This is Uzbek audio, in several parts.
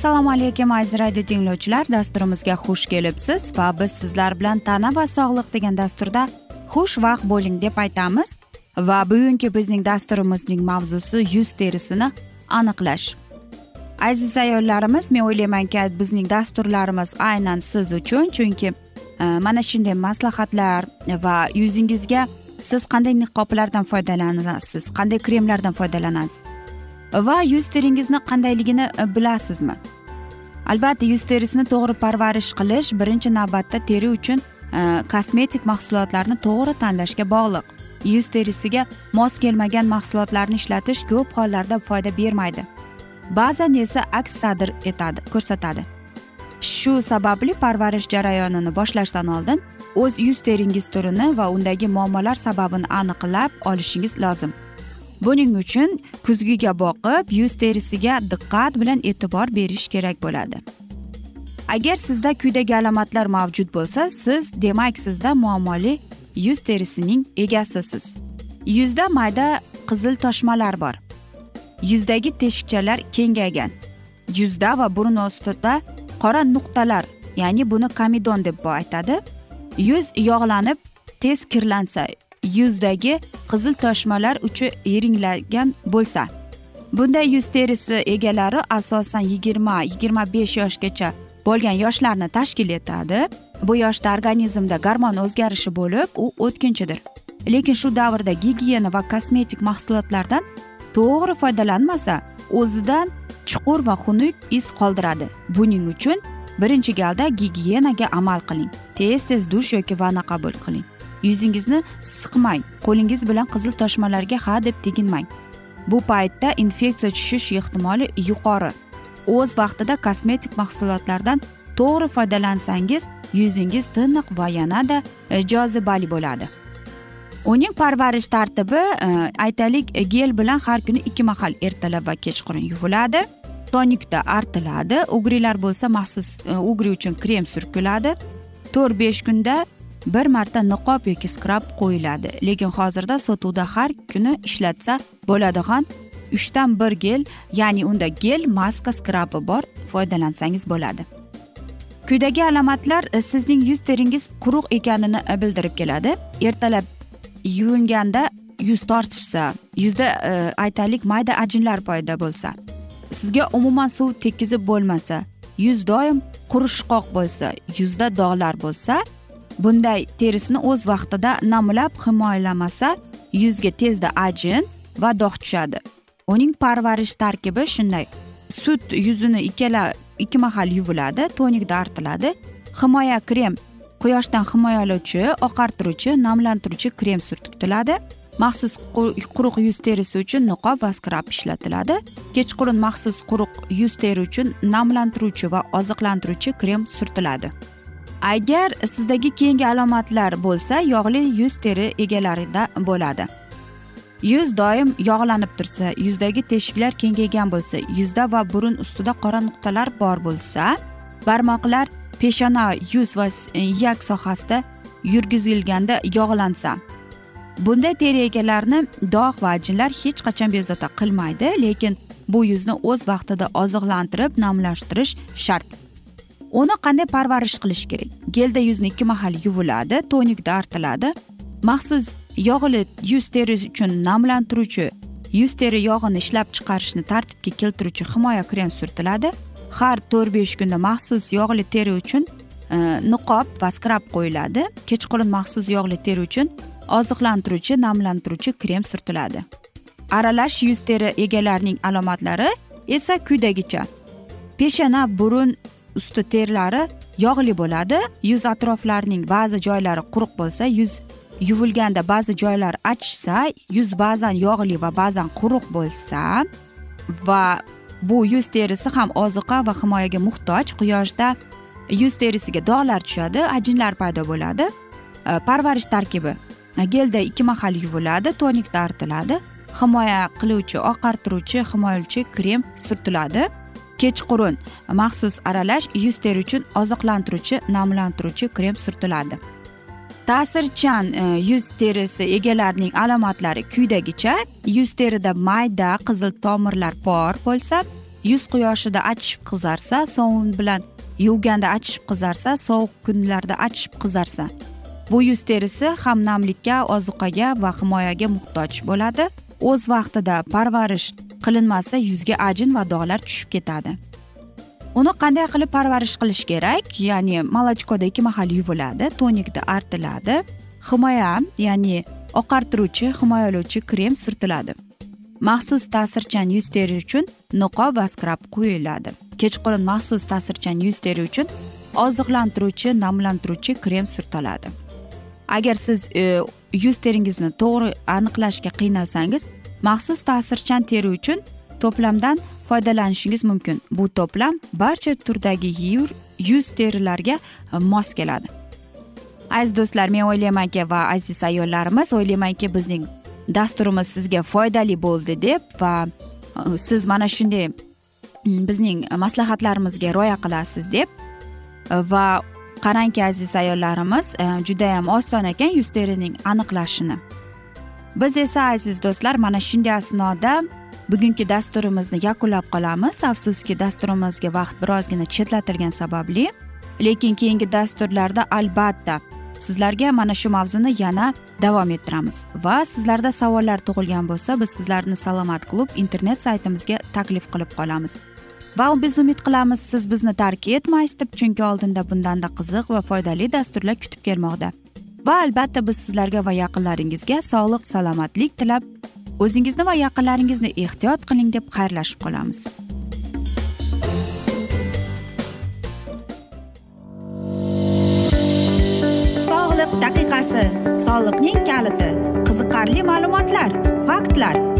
assalomu alaykum aziz radio tinglovchilar. Dasturimizga xush kelibsiz va biz sizlar bilan tana va sog'liq degan dasturda xushvaqt bo'ling deb aytamiz. Va bugungi bizning dasturimizning mavzusi yuz terisini aniqlash. Aziz ayollarimiz men o'ylaymanki bizning dasturlarimiz aynan siz uchun chunki Э, mana shunday maslahatlar va yuzingizga siz qanday niqoblardan foydalanasiz qanday kremlardan foydalanasiz? Va yuz teringizni qandayligini e, bilasizmi? Albatta yuz terisini to'g'ri parvarish qilish birinchi navbatda teri uchun e, kosmetik mahsulotlarni to'g'ri tanlashga bog'liq. Yuz terisiga mos kelmagan mahsulotlarni ishlatish ko'p hollarda foyda bermaydi. Ba'zan esa aks sadr etadi ko'rsatadi. Shu sababli parvarish jarayonini boshlashdan oldin o'z yuz teringiz turini va undagi muammolar sababini aniqlab olishingiz lozim. Buning uchun kuzgiga boqib yuz terisiga diqqat bilan e'tibor berish kerak bo'ladi. Agar sizda quyidagi alomatlar mavjud bo'lsa siz demak sizda muammoli yuz terisining egasisiz. Yuzda mayda qizil toshmalar bor. Yuzdagi teshikchalar kengaygan yuzda va burun ostida qora nuqtalar ya'ni buni komidon deb aytadi. Yuz yog'lanib tez kirlansa yuzdagi qizil toshmalar uchi iringlagan bo'lsa. Bunday yuz terisi egalari asosan yigirma yigirma besh yoshgacha bo'lgan yoshlarni tashkil etadi. Bu yoshda organizmda garmon o'zgarishi bo'lib u o'tkinchidir. Lekin shu davrda gigiyena va kosmetik mahsulotlardan to'g'ri foydalanmasa o'zidan chuqur va xunuk iz qoldiradi. Buning uchun birinchi galda gigiyenaga amal qiling. Tez tez dush yoki vanna qabul qiling. Yuzingizni siqmang. Qo'lingiz bilan qizil toshmalarga ha deb teginmang. Bu paytda infeksiya tushish ehtimoli yuqori. O'z vaqtida kosmetik mahsulotlardan to'g'ri foydalansangiz yuzingiz tiniq va yanada e, jozibali bo'ladi. Uning parvarish tartibi e, aytaylik gel bilan har kuni ikki mahal ertalab va kechqurun yuviladi. Tonikda artiladi. Ugrilar bo'lsa maxsus e, ugri uchun krem surkiladi to'rt besh kunda bir marta niqob yoki skrab qo'yiladi. Lekin hozirda sotuvda har kuni ishlatsa bo'ladigan uchdan bir gel ya'ni unda gel maska skrabi bor foydalansangiz bo'ladi. Quyidagi alomatlar e, sizning yuz teringiz quruq ekanini e, bildirib keladi. Ertalab yuvinganda yuz tortishsa yuzda e, aytaylik mayda ajinlar paydo bo'lsa. Sizga umuman suv tekkizib bo'lmasa yuz doim qurishqoq bo'lsa yuzda dog'lar bo'lsa bunday terisini o'z vaqtida namlab himoyalamasa yuzga tezda ajin va dog' tushadi. Uning parvarish tarkibi shunday. Sut yuzini ikkala ikki mahal yuviladi tonikda artiladi. Himoya krem quyoshdan himoyalovchi oqartiruvchi namlantiruvchi krem surtiladi maxsus quruq yuz terisi uchun niqob va skrab ishlatiladi. Kechqurun maxsus quruq yuz teri uchun namlantiruvchi va oziqlantiruvchi krem surtiladi. Agar sizdagi keyingi alomatlar bo'lsa yog'li yuz teri egalarida bo'ladi. Yuz doim yog'lanib tursa yuzdagi teshiklar kengaygan bo'lsa yuzda va burun ustida qora nuqtalar bor bo'lsa barmoqlar peshona yuz va iyak sohasida yurgizilganda yog'lansa bunday teri egalarini dog' va ajinlar hech qachon bezovta qilmaydi lekin bu yuzni o'z vaqtida oziqlantirib namlashtirish shart. Uni qanday parvarish qilish kerak? Gelda yuzni ikki mahal yuviladi tonikda artiladi. Maxsus yog'li yuz terisi uchun namlantiruvchi yuz teri yog'ini ishlab chiqarishni tartibga keltiruvchi himoya krem surtiladi har to'rt besh kunda maxsus yog'li teri uchun e, niqob va skrab qo'yiladi. Kechqurun maxsus yog'li teri uchun oziqlantiruvchi namlantiruvchi krem surtiladi aralash yuz teri egalarining alomatlari esa quyidagicha peshana burun usti terlari yog'li bo'ladi. Yuz atroflarining ba'zi joylari quruq bo'lsa yuz yuvilganda ba'zi joylar achishsa yuz ba'zan yog'li va ba'zan quruq bo'lsa va bu yuz terisi ham oziqa va himoyaga muhtoj quyoshda yuz terisiga dog'lar tushadi ajinlar paydo bo'ladi. Parvarish tarkibi. Gelda ikki mahal yuviladi tonikda artiladi himoya qiluvchi oqartiruvchi himoyalovchi krem surtiladi. Kechqurun maxsus aralash yuz teri uchun oziqlantiruvchi namlantiruvchi krem surtiladi. Ta'sirchan e, yuz terisi egalarining alomatlari quyidagicha yuz terida mayda qizil tomirlar bor bo'lsa yuz quyoshida achishib qizarsa sovun bilan yuvganda achishib qizarsa sovuq kunlarda achishib qizarsa. Bu yuz terisi ham namlikka ozuqaga va himoyaga muhtoj bo'ladi. O'z vaqtida parvarish qilinmasa yuzga ajin va dog'lar tushib ketadi. Uni qanday qilib parvarish qilish kerak? Ya'ni молочкоda ikki mahal yuviladi tonikda artiladi. Himoya ya'ni oqartiruvchi himoyalovchi krem surtiladi. Maxsus ta'sirchan yuz teri uchun niqob va skrab quyiladi. Kechqurun maxsus ta'sirchan yuz teri uchun oziqlantiruvchi namlantiruvchi krem surtiladi. Agar siz e, yuz teringizni to'g'ri aniqlashga qiynalsangiz maxsus ta'sirchan teri uchun to'plamdan foydalanishingiz mumkin. Bu to'plam barcha turdagi yuz terilarga mos keladi. Aziz do'stlar men o'ylaymanki va aziz ayollarimiz o'ylaymanki bizning dasturimiz sizga foydali bo'ldi deb va e, siz mana shunday bizning maslahatlarimizga rioya qilasiz deb e, va qarangki aziz ayollarimiz e, judayam oson ekan yuz terining aniqlashini. Biz esa aziz do'stlar mana shunday asnoda bugungi dasturimizni yakunlab qolamiz. Afsuski dasturimizga vaqt birozgina chetlatilgani sababli lekin keyingi dasturlarda albatta sizlarga mana shu mavzuni yana davom ettiramiz. Va sizlarda savollar tug'ilgan bo'lsa biz sizlarni salomat klub internet saytimizga taklif qilib qolamiz. Va biz umid qilamiz siz bizni tark etmaysiz deb chunki oldinda bundanda qiziq va foydali dasturlar kutib kelmoqda. Va albatta biz sizlarga va yaqinlaringizga sog'lik salomatlik tilab o'zingizni va yaqinlaringizni ehtiyot qiling deb xayrlashib qolamiz. Sog'liq daqiqasi soliqning kaliti qiziqarli ma'lumotlar faktlar.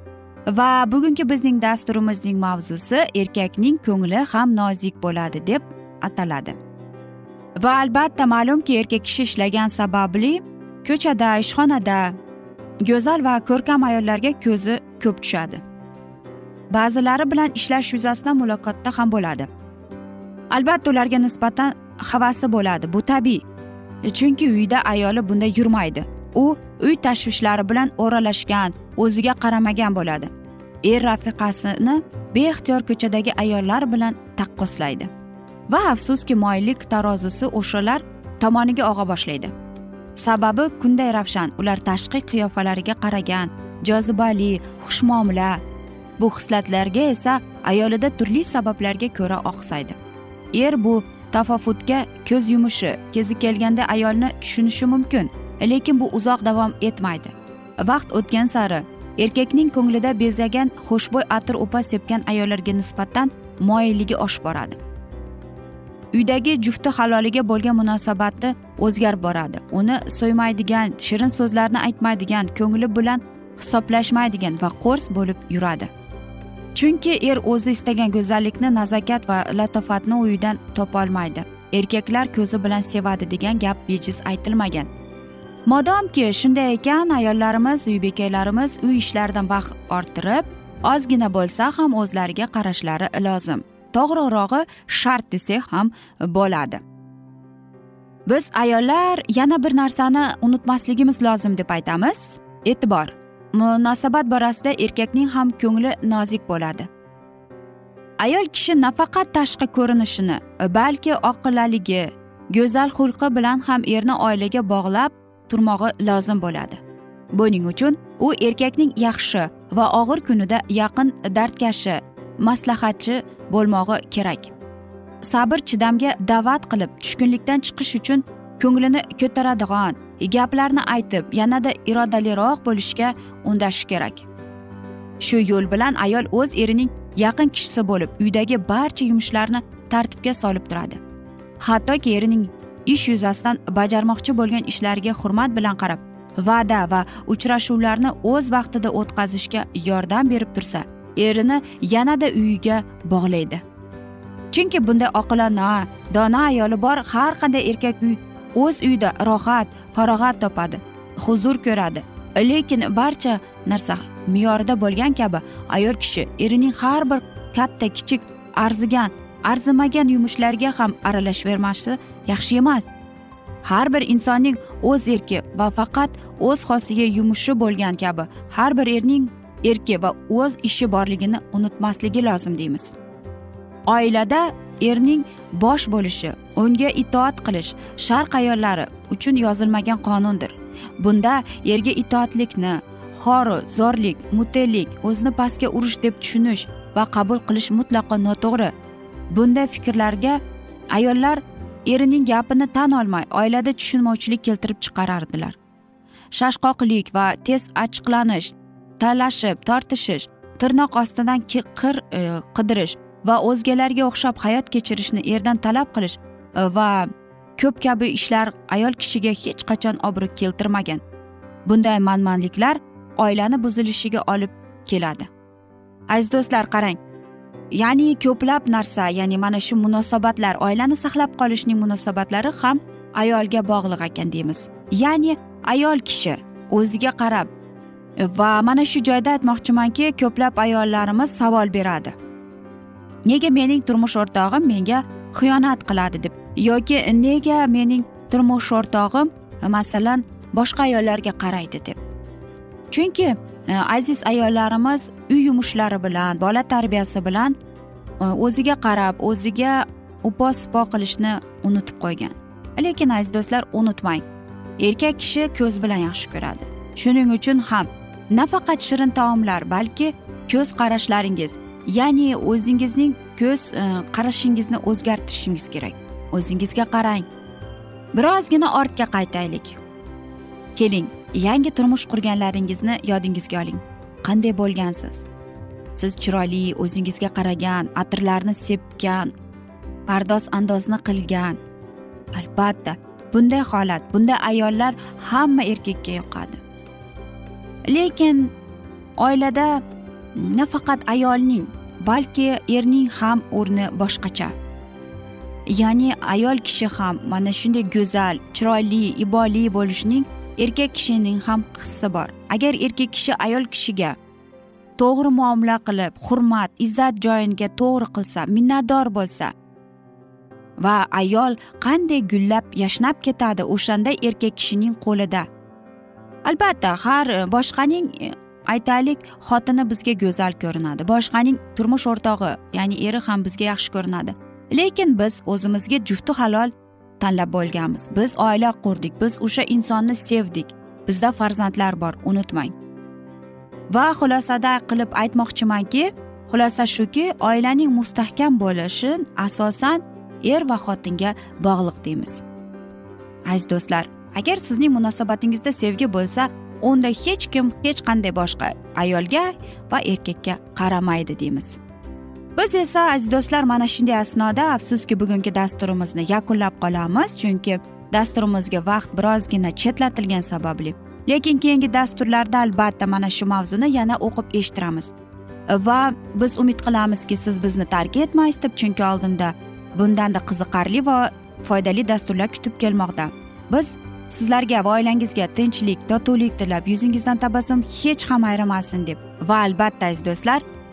Va bugungi bizning dasturimizning mavzusi erkakning ko'ngli ham nozik bo'ladi deb ataladi. Va albatta ma'lumki erkak kishi ishlagan sababli ko'chada ishxonada go'zal va ko'rkam ayollarga ko'zi ko'p tushadi. Ba'zilari bilan ishlash yuzasidan muloqotda ham bo'ladi. Albatta ularga nisbatan havasi bo'ladi bu tabiiy. Chunki uyda ayoli bunday yurmaydi. U uy tashvishlari bilan o'ralashgan o'ziga qaramagan bo'ladi. Er rafiqasini beixtiyor ko'chadagi ayollar bilan taqqoslaydi. Va afsuski moyillik tarozisi o'shalar tomoniga og'a boshlaydi. Sababi kunday ravshan ular tashqi qiyofalariga qaragan jozibali xushmuomala. Bu xislatlarga esa ayolida turli sabablarga ko'ra oqsaydi. Er bu tafovutga ko'z yumishi kezi kelganda ayolni tushunishi mumkin lekin bu uzoq davom etmaydi. Vaqt o'tgan sari erkakning ko'nglida bezagan xushbo'y atir upa sepgan ayollarga nisbatan moyilligi oshib boradi. Uydagi jufti haloliga bo'lgan munosabati o'zgarib boradi. Uni so'ymaydigan shirin so'zlarni aytmaydigan ko'ngli bilan hisoblashmaydigan va qo'rs bo'lib yuradi. Chunki er o'zi istagan go'zallikni nazokat va latofatni uydan topolmaydi erkaklar ko'zi bilan sevadi degan gap bejiz aytilmagan. Modomki shunday ekan ayollarimiz uy bekalarimiz uy ishlaridan vaqt orttirib ozgina bo'lsa ham o'zlariga qarashlari lozim. To'g'rirog'i shart desak ham bo'ladi. Biz ayollar yana bir narsani unutmasligimiz lozim deb aytamiz. E'tibor munosabat borasida erkakning ham ko'ngli nozik bo'ladi. Ayol kishi nafaqat tashqi ko'rinishini balki oqilaligi go'zal xulqi bilan ham erni oilaga bog'lab turmog'i lozim bo'ladi. Buning uchun u erkakning yaxshi va og'ir kunida yaqin dardkashi maslahatchi bo'lmog'i kerak. Sabr chidamga da'vat qilib tushkunlikdan chiqish uchun ko'nglini ko'taradigan gaplarni aytib yanada irodaliroq bo'lishga undashi kerak. Shu yo'l bilan ayol o'z erining yaqin kishisi bo'lib uydagi barcha yumushlarni tartibga solib turadi. Hattoki erining ish yuzasidan bajarmoqchi bo'lgan ishlariga hurmat bilan qarab va'da va uchrashuvlarni o'z vaqtida o'tkazishga yordam berib tursa erini yanada uyiga bog'laydi. Chunki bunday oqilona dono ayoli bor har qanday erkak uy o'z uyida rohat farog'at topadi huzur ko'radi. Lekin barcha narsa me'yorida bo'lgan kabi ayol kishi erining har bir katta kichik arzigan arzimagan yumushlarga ham aralashavermasi yaxshi emas. Har bir insonning o'z erki va faqat o'z xosiga yumushi bo'lgan kabi har bir erning erki va o'z ishi borligini unutmasligi lozim deymiz. Oilada erning bosh bo'lishi unga itoat qilish sharq ayollari uchun yozilmagan qonundir. Bunda erga itoatlikni xoru zo'rlik mutelik o'zini pastga urish deb tushunish va qabul qilish mutlaqo noto'g'ri. Bunday fikrlarga ayollar erining gapini tan olmay oilada tushunmovchilik keltirib chiqarardilar. Shashqoqlik va tez achchiqlanish talashib tortishish tirnoq ostidan qir e, qidirish va o'zgalarga o'xshab hayot kechirishni erdan talab qilish e, va ko'p kabi ishlar ayol kishiga hech qachon obro' keltirmagan. Bunday manmanliklar oilani buzilishiga olib keladi. Aziz do'stlar qarang ya'ni ko'plab narsa ya'ni mana shu munosabatlar oilani saqlab qolishning munosabatlari ham ayolga bog'liq ekan deymiz. Ya'ni ayol kishi o'ziga qarab va mana shu joyda aytmoqchimanki ko'plab ayollarimiz savol beradi. Nega mening turmush o'rtog'im menga xiyonat qiladi deb yoki nega mening turmush o'rtog'im masalan boshqa ayollarga qaraydi deb. Chunki Э, aziz ayollarimiz uy yumushlari bilan bola tarbiyasi bilan e, o'ziga qarab o'ziga upo sipo qilishni unutib qo'ygan. Lekin aziz do'stlar unutmang erkak kishi ko'z bilan yaxshi ko'radi. Shuning uchun ham nafaqat shirin taomlar balki ko'z qarashlaringiz ya'ni o'zingizning ko'z e, qarashingizni o'zgartirishingiz kerak. O'zingizga qarang birozgina ortga qaytaylik. Keling. Yangi turmush qurganlaringizni yodingizga oling. Qanday bo'lgansiz? Siz chiroyli o'zingizga qaragan atirlarni sepgan pardoz andozni qilgan. Albatta bunday holat bunday ayollar hamma erkakka yoqadi. Lekin oilada nafaqat ayolning balki erning ham o'rni boshqacha. Ya'ni ayol kishi ham mana shunday go'zal chiroyli iboli bo'lishning erkak kishining ham hissi bor. Agar erkak kishi ayol kishiga to'g'ri muomala qilib hurmat izzat joyiga to'g'ri qilsa minnatdor bo'lsa va ayol qanday gullab yashnab ketadi o'shanda erkak kishining qo'lida? Albatta har boshqaning e, aytaylik xotini bizga go'zal ko'rinadi. Boshqaning turmush o'rtog'i ya'ni eri ham bizga yaxshi ko'rinadi. Lekin biz o'zimizga jufti halol tanlab bo'lganmiz. Biz oila qurdik biz o'sha insonni sevdik. Bizda farzandlar bor unutmang. Va xulosada qilib aytmoqchimanki xulosa shuki oilaning mustahkam bo'lishi asosan er va xotinga bog'liq deymiz. Aziz do'stlar agar sizning munosabatingizda sevgi bo'lsa unda hech kim hech qanday boshqa ayolga va erkakka qaramaydi deymiz. Biz esa aziz do'stlar mana shunday asnoda afsuski bugungi dasturimizni yakunlab qolamiz. Chunki dasturimizga vaqt birozgina chetlatilgani sababli. Lekin keyingi dasturlarda albatta mana shu mavzuni yana o'qib eshittiramiz. Va biz umid qilamizki siz bizni tark etmaysiz deb chunki oldinda bundanda qiziqarli va foydali dasturlar kutib kelmoqda. Biz sizlarga va oilangizga tinchlik totuvlik tilab yuzingizdan tabassum hech ham ayrimasin deb va albatta aziz do'stlar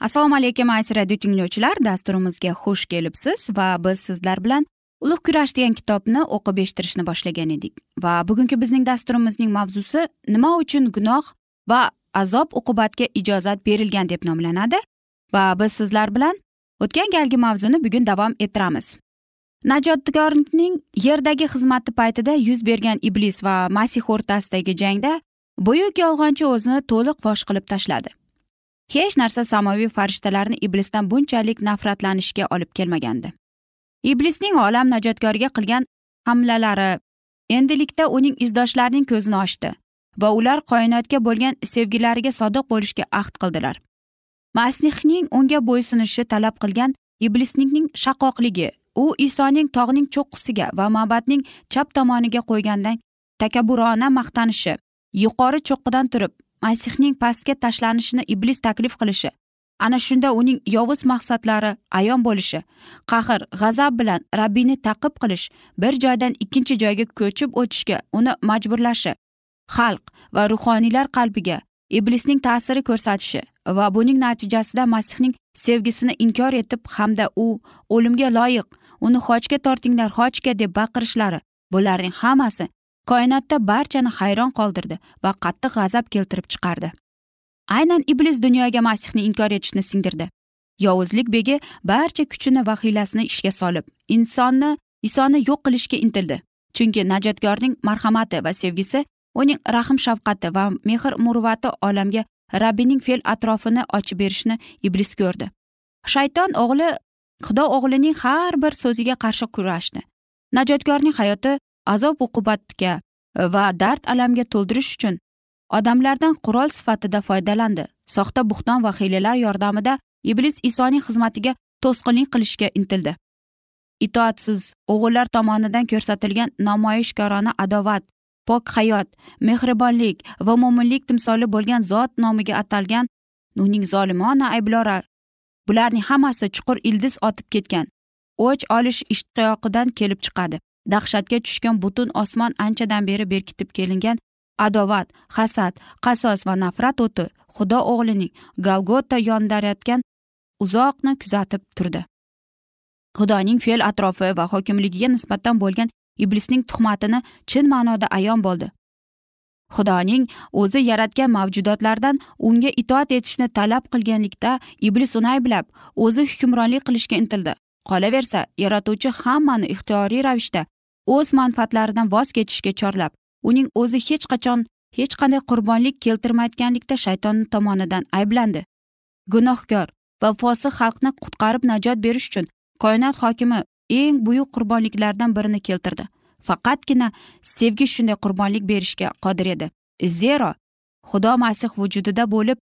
Assalomu alaykum aziz radio tinglovchilar. Dasturimizga xush kelibsiz va biz sizlar bilan ulug' kurash degan kitobni o'qib eshittirishni boshlagan edik. Va bugungi bizning dasturimizning mavzusi nima uchun gunoh va azob uqubatga ijozat berilgan deb nomlanadi. Va biz sizlar bilan o'tgan galgi mavzuni bugun davom ettiramiz. Najotkorning yerdagi xizmati paytida yuz bergan iblis va masih o'rtasidagi jangda buyuk yolg'onchi o'zini to'liq fosh qilib tashladi. Hech narsa samoviy farishtalarni iblisdan bunchalik nafratlanishga olib kelmagandi. Iblisning olam najotkoriga qilgan hamlalari endilikda uning izdoshlarining ko'zini ochdi va ular qoinotga bo'lgan sevgilariga sodiq bo'lishga ahd qildilar. Masihning unga bo'ysunishi talab qilgan iblisning shaqoqligi u isoning tog'ning cho'qqisiga va mabadning chap tomoniga qo'ygandan takabburona maqtanishi yuqori cho'qqidan turib masihning pastga tashlanishini iblis taklif qilishi ana shunda uning yovuz maqsadlari ayon bo'lishi qahr g'azab bilan rabbiyni taqib qilish bir joydan ikkinchi joyga ko'chib o'tishga uni majburlashi xalq va ruhoniylar qalbiga iblisning ta'siri ko'rsatishi va buning natijasida masihning sevgisini inkor etib hamda u o'limga loyiq uni xochga tortinglar xochga deb baqirishlari bularning hammasi koinotda barchani hayron qoldirdi va qattiq g'azab keltirib chiqardi. Aynan iblis dunyoga masihni inkor etishni singdirdi. Yovuzlik begi barcha kuchini va hiylasini ishga solib insonni isoni yo'q qilishga intildi. Chunki najotgorning marhamati va sevgisi uning rahm shafqati va mehr muruvvati olamga rabbiyning fe'l atrofini ochib berishni iblis ko'rdi. Shayton o'g'li xudo o'g'lining har bir so'ziga qarshi kurashdi. Najotgorning hayoti azob uqubatga e, va dard alamga to'ldirish uchun odamlardan qurol sifatida foydalandi. Soxta buxton va hiylalar yordamida iblis isoning xizmatiga to'sqinlik qilishga intildi. Itoatsiz o'g'illar tomonidan ko'rsatilgan namoyishkorona adovat pok hayot mehribonlik va mo'minlik timsoli bo'lgan zot nomiga atalgan uning zolimona ayblori bularning hammasi chuqur ildiz otib ketgan o'ch olish ishtiyoqidan kelib chiqadi. Dahshatga tushgan butun osmon anchadan beri berkitib kelingan adovat hasad qasos va nafrat o'ti xudo o'g'lining galgota yondirayotgan uzoqni kuzatib turdi. Xudoning fe'l atrofi va hokimligiga nisbatan bo'lgan iblisning tuhmatini chin ma'noda ayon bo'ldi. Xudoning o'zi yaratgan mavjudotlardan unga itoat etishni talab qilganlikda iblis uni ayblab o'zi hukmronlik qilishga intildi. Qolaversa yaratuvchi hammani ixtiyoriy ravishda o'z manfaatlaridan voz kechishga chorlab uning o'zi hech qachon hech qanday qurbonlik keltirmayotganlikda shayton tomonidan ayblandi. Gunohkor va fosiq xalqni qutqarib najot berish uchun koinot hokimi eng buyuk qurbonliklardan birini keltirdi. Faqatgina sevgi shunday qurbonlik berishga qodir edi. Zero xudo masih vujudida bo'lib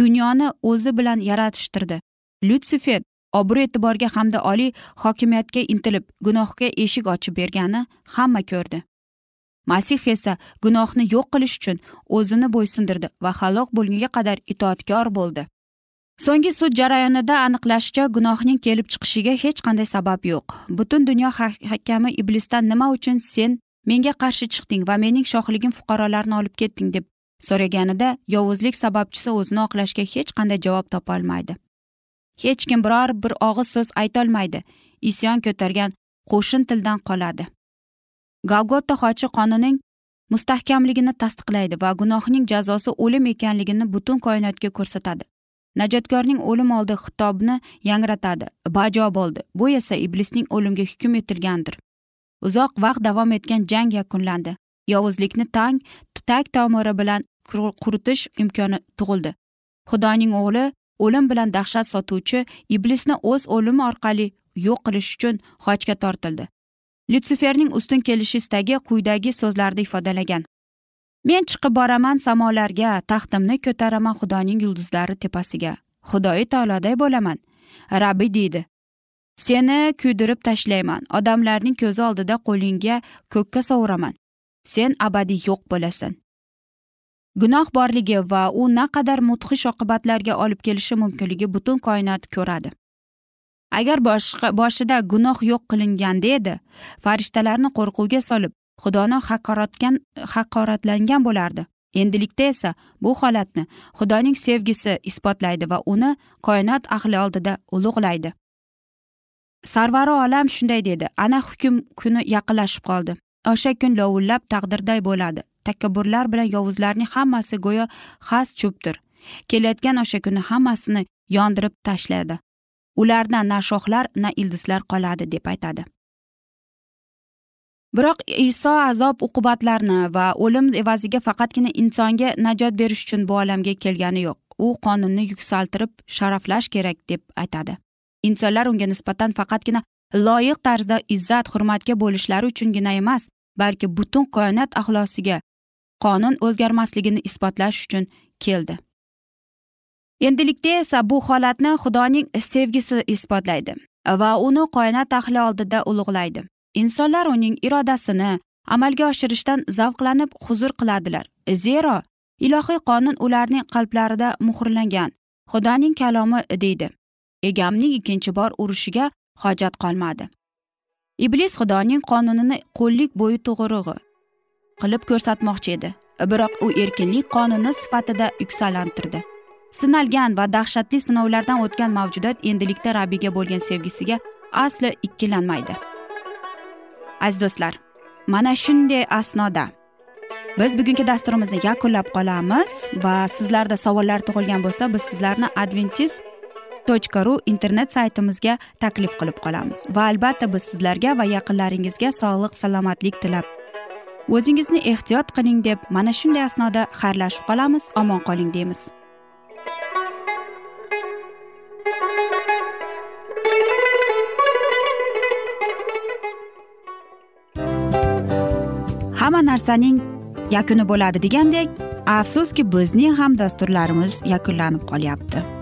dunyoni o'zi bilan yaratishtirdi. Lyutsifer obro' e'tiborga hamda oliy hokimiyatga intilib gunohga eshik ochib bergani hamma ko'rdi. Masih esa gunohni yo'q qilish uchun o'zini bo'ysundirdi va halok bo'lgunga qadar itoatkor bo'ldi. So'nggi sud jarayonida aniqlashicha gunohning kelib chiqishiga hech qanday sabab yo'q. Butun dunyo hakami iblisdan nima uchun sen menga qarshi chiqding va mening shohligim fuqarolarini olib ketding deb so'raganida yovuzlik sababchisi o'zini oqlashga hech qanday javob topolmaydi hech kim biror bir og'iz so'z aytolmaydi. Isyon ko'targan qo'shin tildan qoladi. Galgota xochi qonining mustahkamligini tasdiqlaydi va gunohning jazosi o'lim ekanligini butun koinotga ko'rsatadi. Najotkorning o'lim oldi xitobni yangratadi. Bajo bo'ldi. Bu esa iblisning o'limga hukm etilgandir. Uzoq vaqt davom etgan jang yakunlandi. Yovuzlikni tang tag tomiri bilan quritish imkoni tug'ildi. Xudoning o'g'li o'lim bilan dahshat sotuvchi iblisni o'z o'limi orqali yo'q qilish uchun xochga tortildi. Lyutsiferning ustun kelish istagi quyidagi so'zlarda ifodalagan. Men chiqib boraman samolarga taxtimni ko'taraman xudoning yulduzlari tepasiga. Xudoyi taoloday bo'laman rabbiy deydi. Seni kuydirib tashlayman odamlarning ko'zi oldida qo'lingga ko'kka sovuraman. Sen abadiy yo'q bo'lasan. Gunoh borligi va u naqadar mudhish oqibatlarga olib kelishi mumkinligi butun koinot ko'radi. Agar boshqa boshida gunoh yo'q qilinganda edi farishtalarni qo'rquvga solib xudoni haqoratgan haqoratlangan bo'lardi. Endilikda esa bu holatni xudoning sevgisi isbotlaydi va uni koinot ahli oldida ulug'laydi. Sarvari olam shunday dedi ana hukm kuni yaqinlashib qoldi. O'sha kun lovullab taqdirday bo'ladi. Takabburlar bilan yovuzlarning hammasi go'yo xas cho'pdir. Kelayotgan o'sha kuni hammasini yondirib tashladi. Ulardan na shoxlar na ildizlar qoladi deb aytadi. Biroq iso azob uqubatlarni va o'lim evaziga faqatgina insonga najot berish uchun bu olamga kelgani yo'q. U qonunni yuksaltirib sharaflash kerak deb aytadi. Insonlar unga nisbatan faqatgina loyiq tarzda izzat hurmatga bo'lishlari uchungina emas balki butun koinot axlosiga qonun o'zgarmasligini isbotlash uchun keldi. Endilikda esa bu holatni xudoning sevgisi isbotlaydi va uni koinot ahli oldida ulug'laydi. Insonlar uning irodasini amalga oshirishdan zavqlanib huzur qiladilar zero ilohiy qonun ularning qalblarida muhrlangan xudoning kalomi deydi. Egamning ikkinchi bor urushiga hojat qolmadi. Iblis xudoning qonunini qo'llik bo'yi to'g'rig'i qilib ko'rsatmoqchi edi. Biroq u erkinlik qonuni sifatida yuksalantirdi. Sinalgan va dahshatli sinovlardan o'tgan mavjudot endilikda rabbiga bo'lgan sevgisiga aslo ikkilanmaydi. Aziz do'stlar mana shunday asnoda biz bugungi dasturimizni yakunlab qolamiz va sizlarda savollar tug'ilgan bo'lsa biz sizlarni adventis tochka ru internet saytimizga taklif qilib qolamiz. Va albatta biz sizlarga va yaqinlaringizga sog'lik salomatlik tilab. O'zingizni ehtiyot qiling deb mana shunday asnoda xayrlashib qolamiz omon qoling deymiz. Hamma narsaning yakuni bo'ladi degandek afsuski bizning ham dasturlarimiz yakunlanib qolyapti.